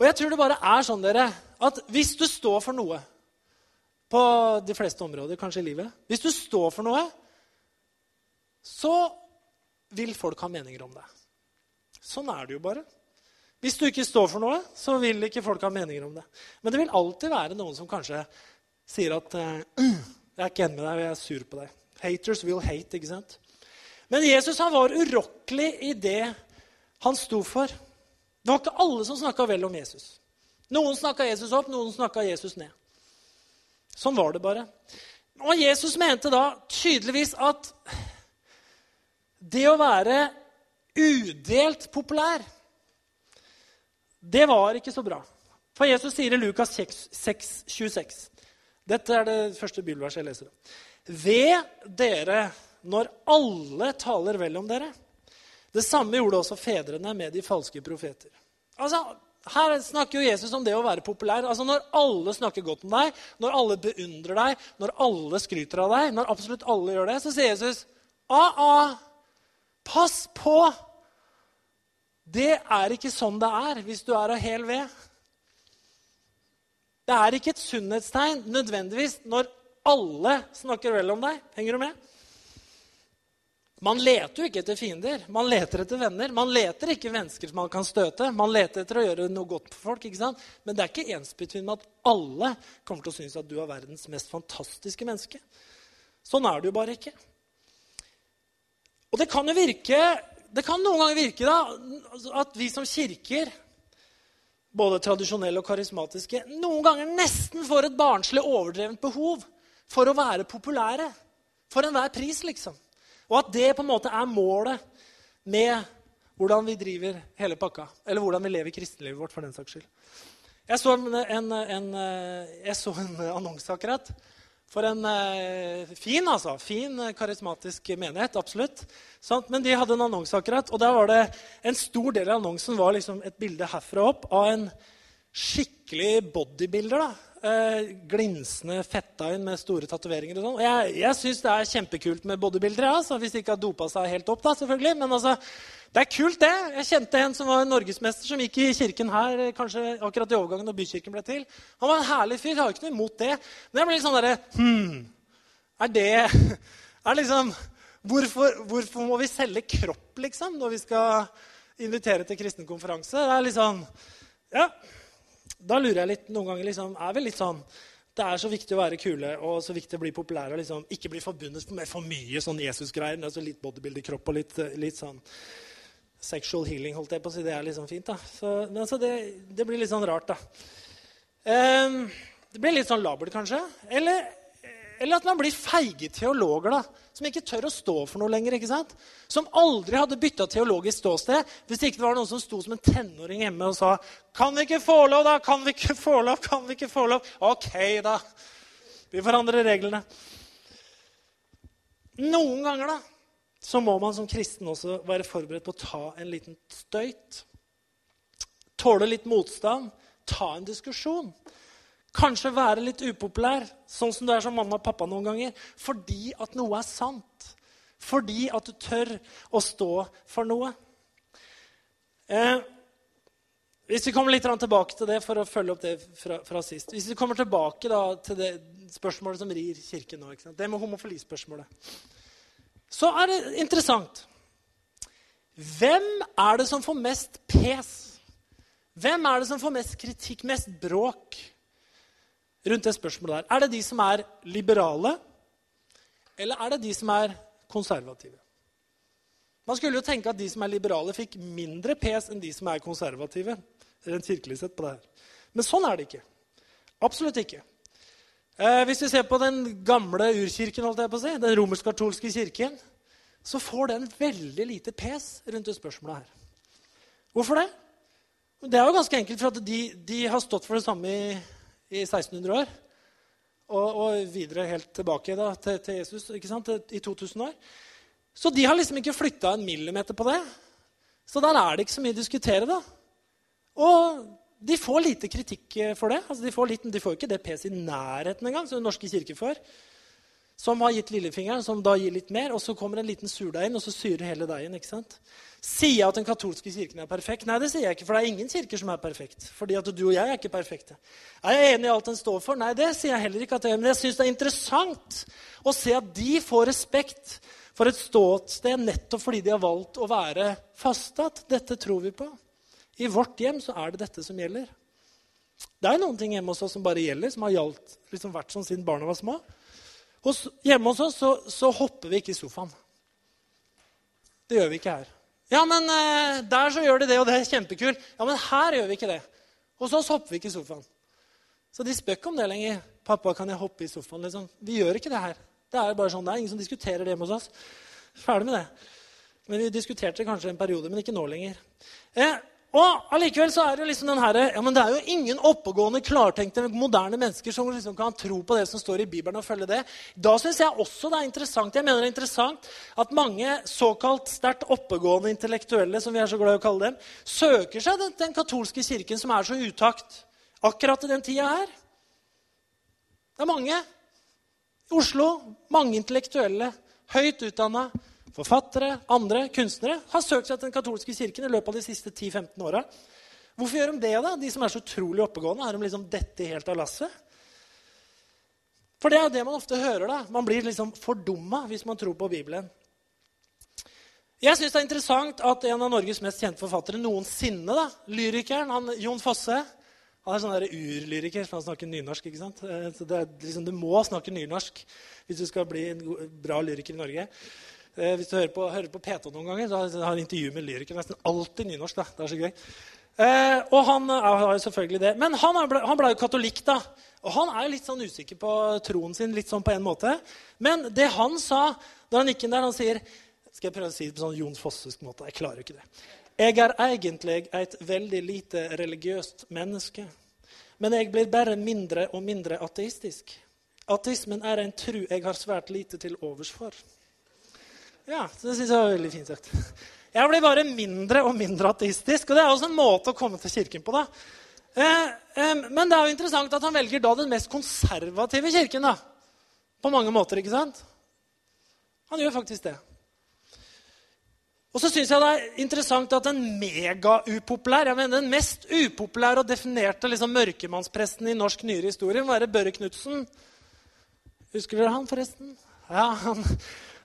Og jeg tror det bare er sånn dere, at hvis du står for noe på de fleste områder kanskje i livet Hvis du står for noe, så vil folk ha meninger om det. Sånn er det jo bare. Hvis du ikke står for noe, så vil ikke folk ha meninger om det. Men det vil alltid være noen som kanskje sier at uh, (clears throat) 'Jeg er ikke enig med deg, og jeg er sur på deg'. Haters will hate. ikke sant? Men Jesus han var urokkelig i det han sto for. Det var ikke alle som snakka vel om Jesus. Noen snakka Jesus opp, noen snakka Jesus ned. Sånn var det bare. Og Jesus mente da tydeligvis at det å være udelt populær, det var ikke så bra. For Jesus sier i Lukas 6, 26 Dette er det første bibelverset jeg leser. Ved dere når alle taler vel om dere. Det samme gjorde også fedrene med de falske profeter. Altså, Her snakker jo Jesus om det å være populær. Altså Når alle snakker godt om deg, når alle beundrer deg, når alle skryter av deg, når absolutt alle gjør det, så sier Jesus ah, pass på! Det er ikke sånn det er hvis du er av hel ved. Det er ikke et sunnhetstegn nødvendigvis når alle snakker vel om deg. Henger du med? Man leter jo ikke etter fiender, man leter etter venner. Man leter ikke mennesker som man kan støte. Man leter etter å gjøre noe godt for folk. ikke sant? Men det er ikke ensbetydende med at alle kommer til å synes at du er verdens mest fantastiske menneske. Sånn er det jo bare ikke. Og det kan jo virke Det kan noen ganger virke da, at vi som kirker, både tradisjonelle og karismatiske, noen ganger nesten får et barnslig overdrevent behov for å være populære. For enhver pris, liksom. Og at det på en måte er målet med hvordan vi driver hele pakka. Eller hvordan vi lever kristenlivet vårt, for den saks skyld. Jeg så en, en, en, jeg så en (laughs) annonse akkurat for en eh, fin, altså, fin karismatisk menighet. absolutt. Sant? men de hadde en annonse akkurat, og der var det en stor del av annonsen var liksom et bilde herfra opp av en skikkelig bodybuilder. da, eh, glinsende fetta inn med store tatoveringer. og sånn. Jeg, jeg syns det er kjempekult med bodybuildere, altså, hvis de ikke har dopa seg helt opp. da, selvfølgelig. Men altså, det er kult, det. Jeg kjente en som var norgesmester, som gikk i kirken her kanskje akkurat i overgangen når bykirken ble til. Han var en herlig fyr. Jeg har ikke noe imot det. Men jeg ble litt sånn derre Hm, er det er liksom, hvorfor, hvorfor må vi selge kropp, liksom, når vi skal invitere til kristen konferanse? Det er litt sånn Ja, da lurer jeg litt noen ganger liksom, er vel litt sånn det er så viktig å være kule og så viktig å bli populær og liksom, ikke bli forbundet med for mye sånn Jesus-greier. Altså litt bodybuilder-kropp og litt, litt, sånn sexual healing, holdt jeg på å si. Det er liksom fint. da. Så, altså, det, det, blir litt sånn rart, da. Um, det blir litt sånn labert, kanskje. Eller, eller at man blir feige teologer da, som ikke tør å stå for noe lenger. ikke sant? Som aldri hadde bytta teologisk ståsted hvis det ikke var noen som sto som en tenåring hjemme og sa Kan vi ikke få lov, da? Kan vi ikke få lov? Kan vi ikke få lov? Ok, da. Vi forandrer reglene. Noen ganger da, så må man som kristen også være forberedt på å ta en liten støyt. Tåle litt motstand. Ta en diskusjon. Kanskje være litt upopulær, sånn som du er som mamma og pappa noen ganger. Fordi at noe er sant. Fordi at du tør å stå for noe. Eh, hvis vi kommer litt tilbake til det for å følge opp det fra, fra sist Hvis vi kommer tilbake da, til det spørsmålet som rir Kirken nå, det med homofilispørsmålet, så er det interessant. Hvem er det som får mest pes? Hvem er det som får mest kritikk, mest bråk? Rundt det spørsmålet der. Er det de som er liberale, eller er det de som er konservative? Man skulle jo tenke at de som er liberale, fikk mindre pes enn de som er konservative. rent kirkelig sett på det her. Men sånn er det ikke. Absolutt ikke. Eh, hvis vi ser på den gamle urkirken, holdt jeg på å si, den romersk-katolske kirken, så får den veldig lite pes rundt det spørsmålet her. Hvorfor det? Det er jo ganske enkelt for at de, de har stått for det samme i i 1600 år. Og, og videre helt tilbake da, til, til, Jesus ikke sant? i 2000 år. Så de har liksom ikke flytta en millimeter på det. Så der er det ikke så mye å diskutere. da. Og de får lite kritikk for det. Altså, de, får litt, de får ikke det pes i nærheten engang, som Den norske kirke får. Som har gitt lillefingeren, som da gir litt mer. Og så kommer en liten surdeig inn, og så syrer hele deigen. ikke sant? Sier jeg at den katolske kirken er perfekt? Nei, det sier jeg ikke. For det er ingen kirker som er perfekt. Fordi at du og jeg er ikke perfekte. Er jeg enig i alt den står for? Nei, det sier jeg heller ikke. at jeg. Men jeg syns det er interessant å se at de får respekt for et ståsted nettopp fordi de har valgt å være faste. At dette tror vi på. I vårt hjem så er det dette som gjelder. Det er noen ting hjemme hos oss som bare gjelder, som har gjaldt, liksom vært sånn siden barna var små. Hos, hjemme hos oss så, så hopper vi ikke i sofaen. Det gjør vi ikke her. Ja, men eh, der så gjør de det, og det er kjempekult. Ja, men her gjør vi ikke det. Hos oss hopper vi ikke i sofaen. Så de spør ikke om det lenger. 'Pappa, kan jeg hoppe i sofaen?' Liksom. Vi gjør ikke det her. Det er bare sånn, det er ingen som diskuterer det hjemme hos oss. Ferdig med det. Men Vi diskuterte det kanskje en periode, men ikke nå lenger. Eh, Og allikevel så er det liksom den herre ja, det er jo ingen oppegående, klartenkte, moderne mennesker som liksom kan tro på det som står i Bibelen og følge det. Da syns jeg også det er interessant jeg mener det er interessant at mange såkalt sterkt oppegående intellektuelle som vi er så glad i å kalle dem, søker seg den, den katolske kirken som er så utakt akkurat i den tida her. Det er mange. I Oslo mange intellektuelle, høyt utdanna Forfattere, andre kunstnere har søkt seg til den katolske kirken i løpet av de siste 10-15 åra. Hvorfor gjør de det, da? De som er så utrolig oppegående. Er de liksom dette helt av lasset? For det er det man ofte hører. da. Man blir liksom fordumma hvis man tror på Bibelen. Jeg syns det er interessant at en av Norges mest kjente forfattere noensinne, da, lyrikeren han, Jon Fosse Han er sånn urlyriker, han snakker nynorsk. ikke sant? Eh, så det er liksom, Du må snakke nynorsk hvis du skal bli en bra lyriker i Norge. Eh, hvis du hører på, hører på P2 noen ganger, så har han intervju med lyrikere nesten alltid nynorsk. da. Det er så gøy. Eh, og han har jo selvfølgelig det. Men han han ble jo katolikk, da. Og han er jo litt sånn usikker på troen sin litt sånn på en måte. Men det han sa da han gikk inn der, han sier Skal jeg prøve å si det på sånn Jon Fossesk måte? Jeg klarer jo ikke det. Jeg er egentlig et veldig lite religiøst menneske. Men jeg blir bare mindre og mindre ateistisk. Ateismen er en tru jeg har svært lite til overs for. Ja, så det syns jeg var veldig fint sagt. Jeg blir bare mindre og mindre ateistisk. Og det er også en måte å komme til kirken på. da. Eh, eh, men det er jo interessant at han velger da den mest konservative kirken. da. På mange måter, ikke sant? Han gjør faktisk det. Og så syns jeg det er interessant at den megaupopulær, jeg mener den mest upopulære og definerte liksom, mørkemannspresten i norsk nyere historie må være Børre Knutsen. Husker dere han, forresten? Ja, han...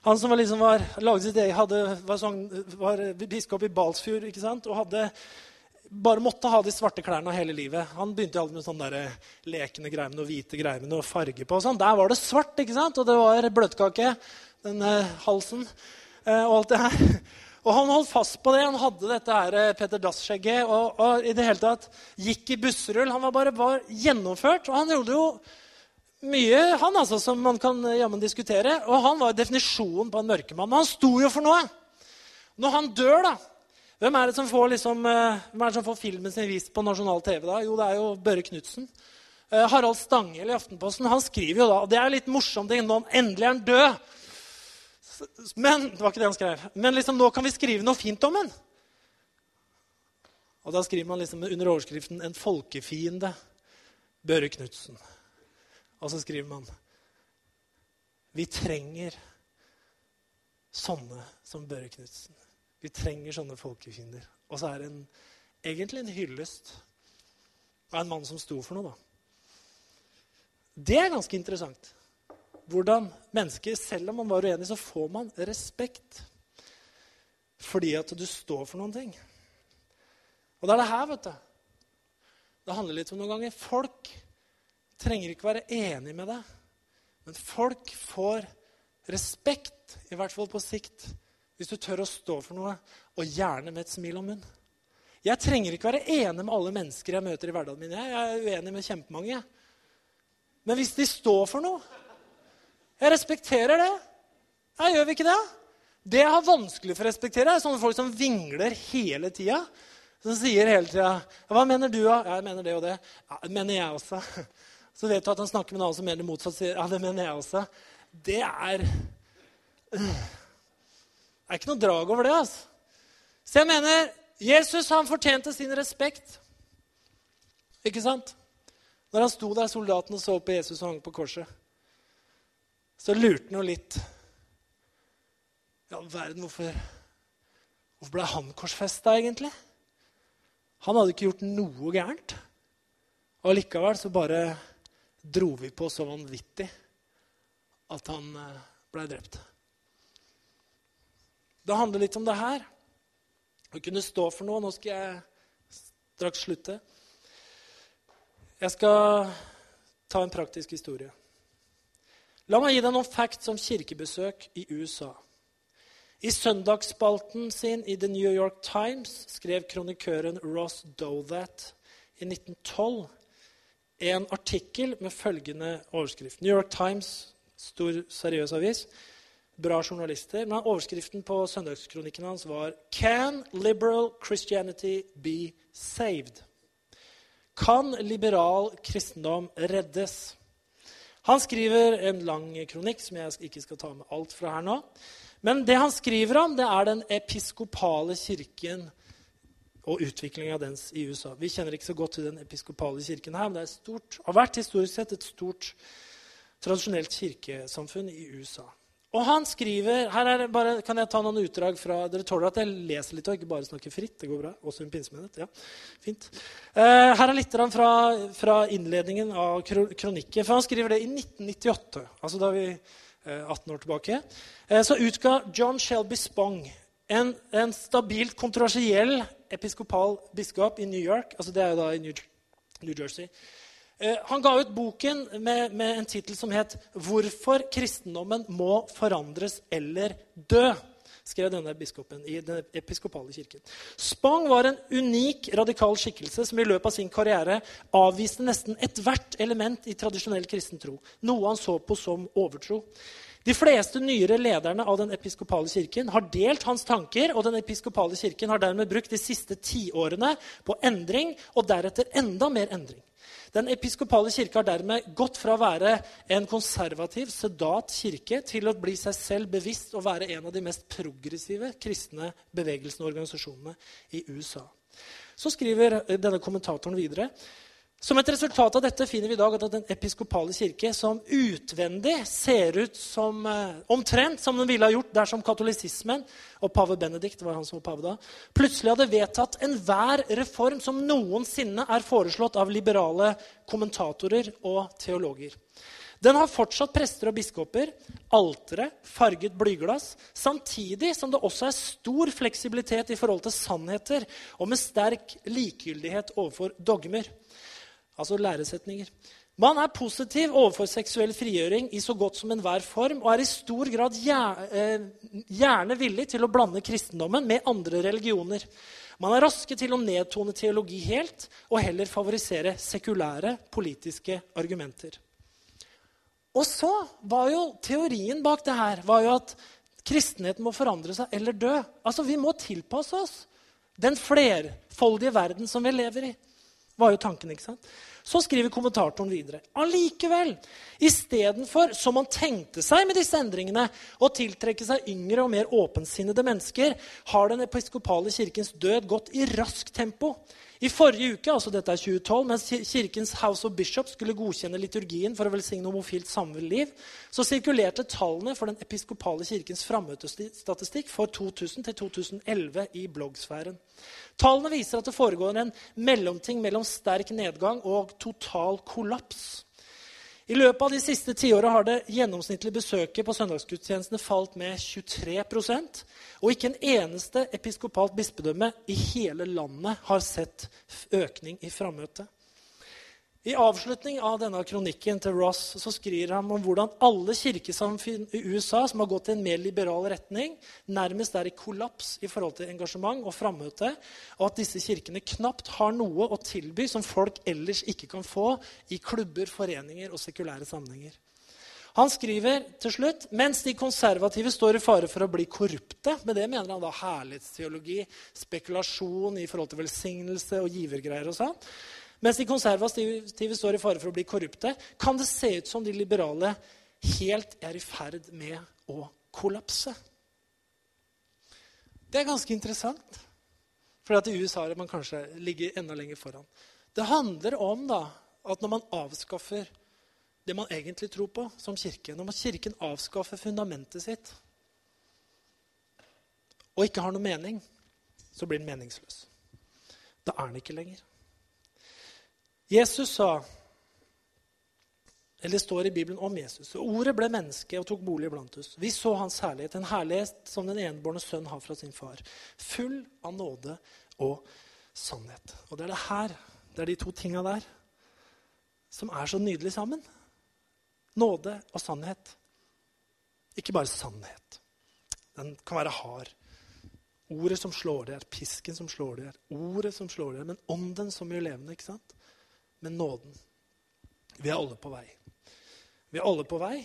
Han som var liksom var, eget, hadde, var, sånn, var biskop i Balsfjord ikke sant? og hadde, bare måtte ha de svarte klærne hele livet. Han begynte aldri med sånne der eh, lekende greier med noe hvite greier med noe farge på. og sånn. Der var det svart, ikke sant? og det var bløtkake. Den eh, halsen eh, og alt det her. (laughs) Og han holdt fast på det. Han hadde dette her Peter Dass-skjegget og, og, i det hele tatt gikk i busserull. Han var bare var gjennomført. Og han gjorde jo mye, han altså, som man kan jammen diskutere. Og han var definisjonen på en mørkemann. Men han sto jo for noe. Når han dør, da Hvem er det som får, liksom, eh, hvem er det som får filmen sin vist på nasjonal TV? da? Jo, det er jo Børre Knutsen. Uh, Harald Stanghell i Aftenposten han skriver jo da, og det er litt morsomt Nå endelig er han død. Men det var ikke det han skrev. Men liksom, nå kan vi skrive noe fint om ham. Og da skriver man liksom under overskriften 'En folkefiende'. Børre Knutsen. Og så skriver man Vi trenger sånne som Børre Knutsen. Vi trenger sånne folkefiender. Og så er det en, egentlig en hyllest av en mann som sto for noe. da. Det er ganske interessant. Hvordan mennesker, selv om man var uenig, så får man respekt. Fordi at du står for noen ting. Og det er det her, vet du. Det handler litt om noen ganger folk trenger ikke være enig med deg, men folk får respekt, i hvert fall på sikt, hvis du tør å stå for noe, og gjerne med et smil om munnen. Jeg trenger ikke være enig med alle mennesker jeg møter i hverdagen min. Jeg er uenig med kjempemange. Men hvis de står for noe Jeg respekterer det. Jeg gjør vi ikke det? Det jeg har vanskelig for å respektere, er sånne folk som vingler hele tida. Som sier hele tida 'Hva mener du, da?' 'Jeg mener det og det.' Ja, det mener jeg også. Så vet du at han snakker med en annen som mener motsatt. sier, ja, det mener jeg også. Det er Det er ikke noe drag over det. altså. Så jeg mener Jesus han fortjente sin respekt. Ikke sant? Når han sto der, soldaten, og så på Jesus og hang på korset, så lurte han jo litt Ja, verden, hvorfor, hvorfor ble han korsfesta, egentlig? Han hadde ikke gjort noe gærent. Og likevel så bare dro vi på så vanvittig at han eh, ble drept. Det handler litt om det her. Å kunne stå for noe. Nå skal jeg straks slutte. Jeg skal ta en praktisk historie. La meg gi deg noen facts om kirkebesøk i USA. I søndagsspalten sin i The New York Times skrev kronikøren Ross Dothat i 1912 en artikkel med følgende overskrift. New York Times, stor, seriøs avis. bra journalister. Men overskriften på søndagskronikken hans var 'Can liberal Christianity be saved?' Kan liberal kristendom reddes? Han skriver en lang kronikk som jeg ikke skal ta med alt fra her nå. Men det han skriver om, det er den episkopale kirken og utviklinga dens i USA. Vi kjenner ikke så godt til den episkopale kirken her, men det stort, har vært historisk sett et stort tradisjonelt kirkesamfunn i USA. Og han skriver her er det bare, Kan jeg ta noen utdrag fra Dere tåler at jeg leser litt og ikke bare snakker fritt? Det går bra. Også en pinsemenighet. Ja, fint. Uh, her er litt fra, fra, innledningen av kronikken. For han skriver det i 1998, altså da vi uh, 18 år tilbake. Uh, så utga John Shelby Spong en, en stabilt kontroversiell episkopal biskop i New York. altså Det er jo da i New, New Jersey. Eh, han ga ut boken med, med en tittel som het 'Hvorfor kristendommen må forandres eller dø'. skrev denne biskopen i den episkopale kirken. Spang var en unik, radikal skikkelse som i løpet av sin karriere avviste nesten ethvert element i tradisjonell kristen tro, noe han så på som overtro. De fleste nyere lederne av den episkopale kirken har delt hans tanker, og den episkopale kirken har dermed brukt de siste tiårene på endring og deretter enda mer endring. Den episkopale kirke har dermed gått fra å være en konservativ, sedat kirke til å bli seg selv bevisst og være en av de mest progressive kristne bevegelsene og organisasjonene i USA. Så skriver denne kommentatoren videre som et resultat av dette finner vi i dag at Den episkopale kirke, som utvendig ser ut som, eh, omtrent som den ville ha gjort dersom katolisismen og pave Benedikt var han som var pave da, plutselig hadde vedtatt enhver reform som noensinne er foreslått av liberale kommentatorer og teologer. Den har fortsatt prester og biskoper, altere, farget blyglass, samtidig som det også er stor fleksibilitet i forhold til sannheter og med sterk likegyldighet overfor dogmer altså læresetninger. Man er positiv overfor seksuell frigjøring i så godt som enhver form og er i stor grad eh, gjerne villig til å blande kristendommen med andre religioner. Man er raske til å nedtone teologi helt og heller favorisere sekulære politiske argumenter. Og så var jo teorien bak det her var jo at kristenheten må forandre seg eller dø. Altså, Vi må tilpasse oss den flerfoldige verden som vi lever i var jo tanken. ikke sant? Så skriver kommentatoren videre. Allikevel, istedenfor, som man tenkte seg med disse endringene, å tiltrekke seg yngre og mer åpensinnede mennesker, har den episkopale kirkens død gått i raskt tempo. I forrige uke, altså dette er 2012, mens Kirkens House of Bishops skulle godkjenne liturgien for å velsigne homofilt samliv, så sirkulerte tallene for den episkopale kirkens frammøtestatistikk for 2000 til 2011 i bloggsfæren. Tallene viser at det foregår en mellomting mellom sterk nedgang og total kollaps. I løpet av de siste tiåra har det gjennomsnittlige besøket på søndagsgudstjenestene falt med 23% Og ikke en eneste episkopalt bispedømme i hele landet har sett økning i frammøtet. I avslutning av denne kronikken til Ross så skriver han om hvordan alle kirkesamfunn i USA som har gått i en mer liberal retning, nærmest er i kollaps i forhold til engasjement og frammøte, og at disse kirkene knapt har noe å tilby som folk ellers ikke kan få i klubber, foreninger og sekulære sammenhenger. Han skriver til slutt mens de konservative står i fare for å bli korrupte Med det mener han da herlighetsteologi, spekulasjon i forhold til velsignelse og givergreier og sånn. Mens de konservative står i fare for å bli korrupte, kan det se ut som de liberale helt er i ferd med å kollapse. Det er ganske interessant, for i USA er man kanskje ligger enda lenger foran. Det handler om da, at når man avskaffer det man egentlig tror på som kirke, når Kirken avskaffer fundamentet sitt og ikke har noe mening, så blir den meningsløs. Da er den ikke lenger. Jesus sa eller det står i Bibelen om Jesus. Ordet ble menneske og tok bolig blant oss. Vi så hans herlighet, en herlighet som den enbårne sønn har fra sin far. Full av nåde og sannhet. Og det er det her, det er de to tinga der, som er så nydelig sammen. Nåde og sannhet. Ikke bare sannhet. Den kan være hard. Ordet som slår det er pisken som slår det er ordet som slår det men ånden som gjør levende. ikke sant? Men nåden. Vi er alle på vei. Vi er alle på vei.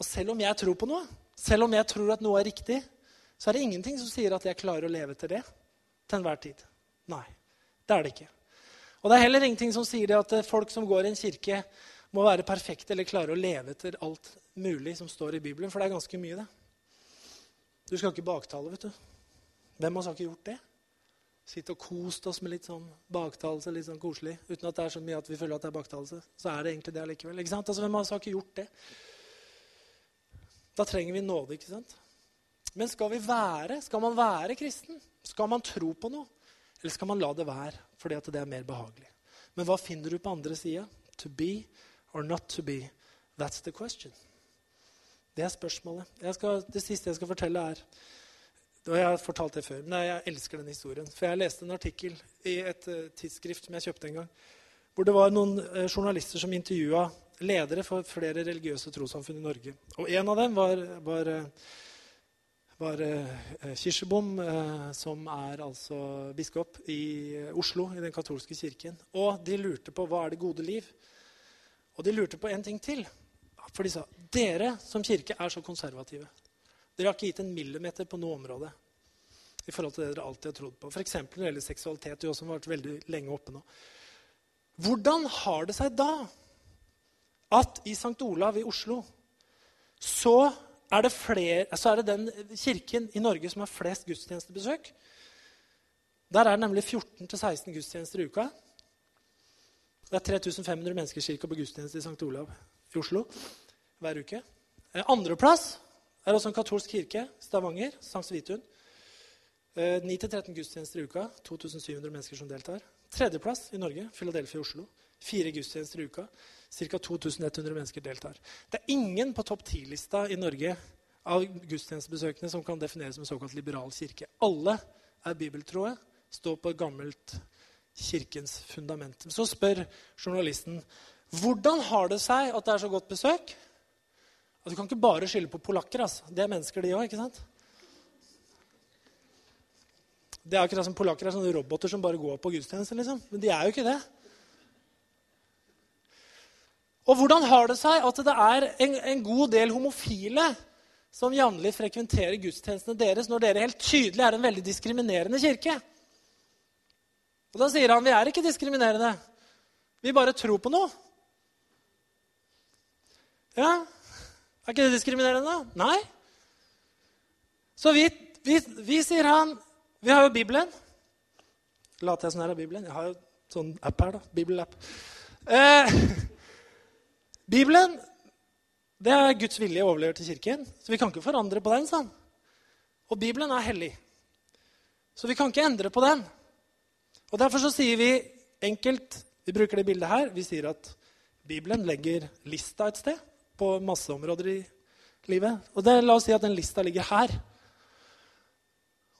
Og selv om jeg tror på noe, Selv om jeg tror at noe er riktig, så er det ingenting som sier at jeg klarer å leve til det til enhver tid. Nei, det er det ikke. Og det er heller ingenting som sier det at folk som går i en kirke, må være perfekte eller klare å leve etter alt mulig som står i Bibelen, for det er ganske mye, det. Du skal ikke baktale, vet du. Hvem har ikke gjort det? Sitte og kost oss med litt sånn baktalelse, litt sånn koselig, uten at det er så mye at vi føler at det er baktalelse. Så er det egentlig det allikevel. Ikke sant? Altså, hvem har ikke gjort det? Da trenger vi nåde, ikke sant? Men skal vi være, skal man være kristen? Skal man tro på noe? Eller skal man la det være fordi at det er mer behagelig? Men hva finner du på andre sida? To be or not to be? That's the question. Det er spørsmålet. Skal, det siste jeg skal fortelle, er Jeg har fortalt det før, men jeg elsker den historien. For jeg leste en artikkel i et uh, tidsskrift som jeg kjøpte en gang, hvor det var noen uh, journalister som intervjua ledere for flere religiøse trossamfunn i Norge. Og en av dem var, var uh, var eh, Kirsebom, eh, som er altså biskop i Oslo, i den katolske kirken. Og de lurte på hva er det gode liv. Og de lurte på en ting til. For de sa dere som kirke er så konservative. Dere har ikke gitt en millimeter på noe område i forhold til det dere alltid har trodd på. F.eks. når det gjelder seksualitet, som har vært veldig lenge oppe nå. Hvordan har det seg da at i St. Olav i Oslo så er flere, så er det den kirken i Norge som har flest gudstjenestebesøk. Der er det nemlig 14-16 gudstjenester i uka. Det er 3500 mennesker cirka på gudstjeneste i St. Olav i Oslo hver uke. Eh, andreplass er også en katolsk kirke, Stavanger, Sankt Svithun. 9-13 eh, gudstjenester i uka, 2700 mennesker som deltar. Tredjeplass i Norge, Philadelphia Oslo. Fire gudstjenester i uka. Ca. 2100 mennesker deltar. Det er ingen på topp 10-lista i Norge av gudstjenestebesøkende som kan defineres som en såkalt liberal kirke. Alle er bibeltroe, står på gammelt kirkens fundament. Så spør journalisten hvordan har det seg at det er så godt besøk. Altså, du kan ikke bare skylde på polakker. Altså. Det er mennesker, de òg. Det er akkurat som Polakker er sånne roboter som bare går på gudstjeneste. Liksom. Men de er jo ikke det. Og hvordan har det seg at det er en, en god del homofile som jevnlig frekventerer gudstjenestene deres, når dere helt tydelig er en veldig diskriminerende kirke? Og Da sier han vi er ikke diskriminerende. Vi bare tror på noe. Ja, er ikke det diskriminerende? Nei. Så vi, vi, vi sier han Vi har jo Bibelen. Later jeg som det er Bibelen? Jeg har jo sånn app her, da. Bibelapp. Eh, (laughs) Bibelen det er Guds vilje overlevert til Kirken, så vi kan ikke forandre på den. Sånn. Og Bibelen er hellig, så vi kan ikke endre på den. Og Derfor så sier vi enkelt Vi bruker det bildet her. Vi sier at Bibelen legger lista et sted på masse områder i livet. Og det, La oss si at den lista ligger her.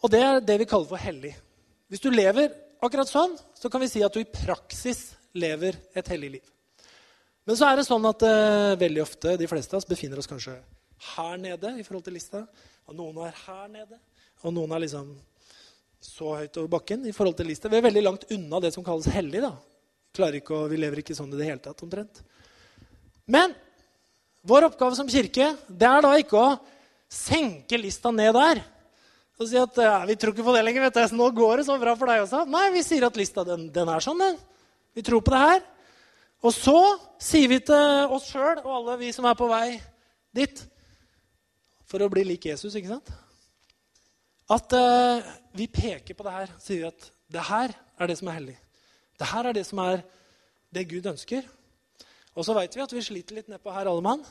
Og det er det vi kaller for hellig. Hvis du lever akkurat sånn, så kan vi si at du i praksis lever et hellig liv. Men så er det sånn at uh, veldig ofte de fleste av oss befinner oss kanskje her nede i forhold til lista. Og noen er her nede, og noen er liksom så høyt over bakken i forhold til lista. Vi er veldig langt unna det som kalles hellig. da. Ikke, vi lever ikke sånn i det hele tatt, omtrent. Men vår oppgave som kirke det er da ikke å senke lista ned der og si at ja, vi tror ikke på det lenger. vet du, nå går det så bra for deg også. Nei, vi sier at lista den, den er sånn. den. Vi tror på det her. Og så sier vi til oss sjøl og alle vi som er på vei dit for å bli lik Jesus, ikke sant? At uh, vi peker på det her. Sier vi at det her er det som er hellig. Det her er det som er det Gud ønsker. Og så veit vi at vi sliter litt nedpå her, alle mann.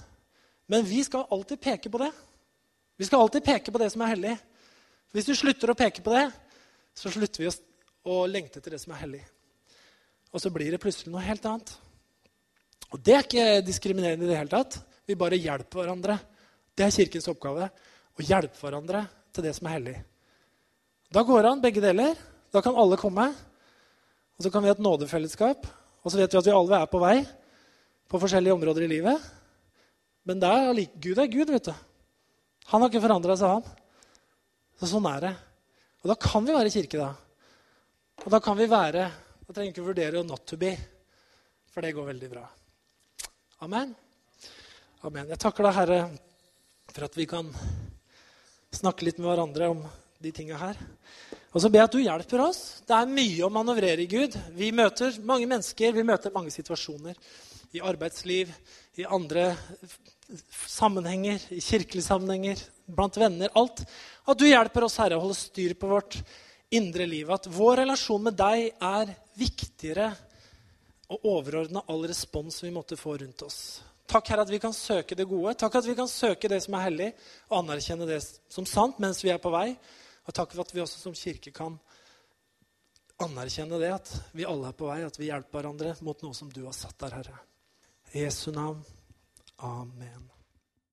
Men vi skal alltid peke på det. Vi skal alltid peke på det som er hellig. Hvis du slutter å peke på det, så slutter vi å lengte etter det som er hellig. Og så blir det plutselig noe helt annet. Og Det er ikke diskriminerende i det hele tatt. Vi bare hjelper hverandre. Det er Kirkens oppgave. Å hjelpe hverandre til det som er hellig. Da går det an, begge deler. Da kan alle komme. Og så kan vi ha et nådefellesskap. Og så vet vi at vi alle er på vei på forskjellige områder i livet. Men er like, Gud er Gud, vet du. Han har ikke forandra seg, han. Så sånn er det. Og da kan vi være kirke, da. Og da kan vi være Da trenger vi ikke vurdere not to be, for det går veldig bra. Amen. Amen. Jeg takker deg, Herre, for at vi kan snakke litt med hverandre om de tinga her. Og så ber jeg at du hjelper oss. Det er mye å manøvrere i Gud. Vi møter mange mennesker, vi møter mange situasjoner. I arbeidsliv, i andre sammenhenger, i kirkelige sammenhenger, blant venner. Alt. At du hjelper oss, Herre, å holde styr på vårt indre liv. At vår relasjon med deg er viktigere og overordna all respons vi måtte få rundt oss. Takk, Herre, at vi kan søke det gode. Takk at vi kan søke det som er hellig, og anerkjenne det som sant mens vi er på vei. Og takk for at vi også som kirke kan anerkjenne det, at vi alle er på vei, at vi hjelper hverandre mot noe som du har satt der, Herre. Jesu navn. Amen.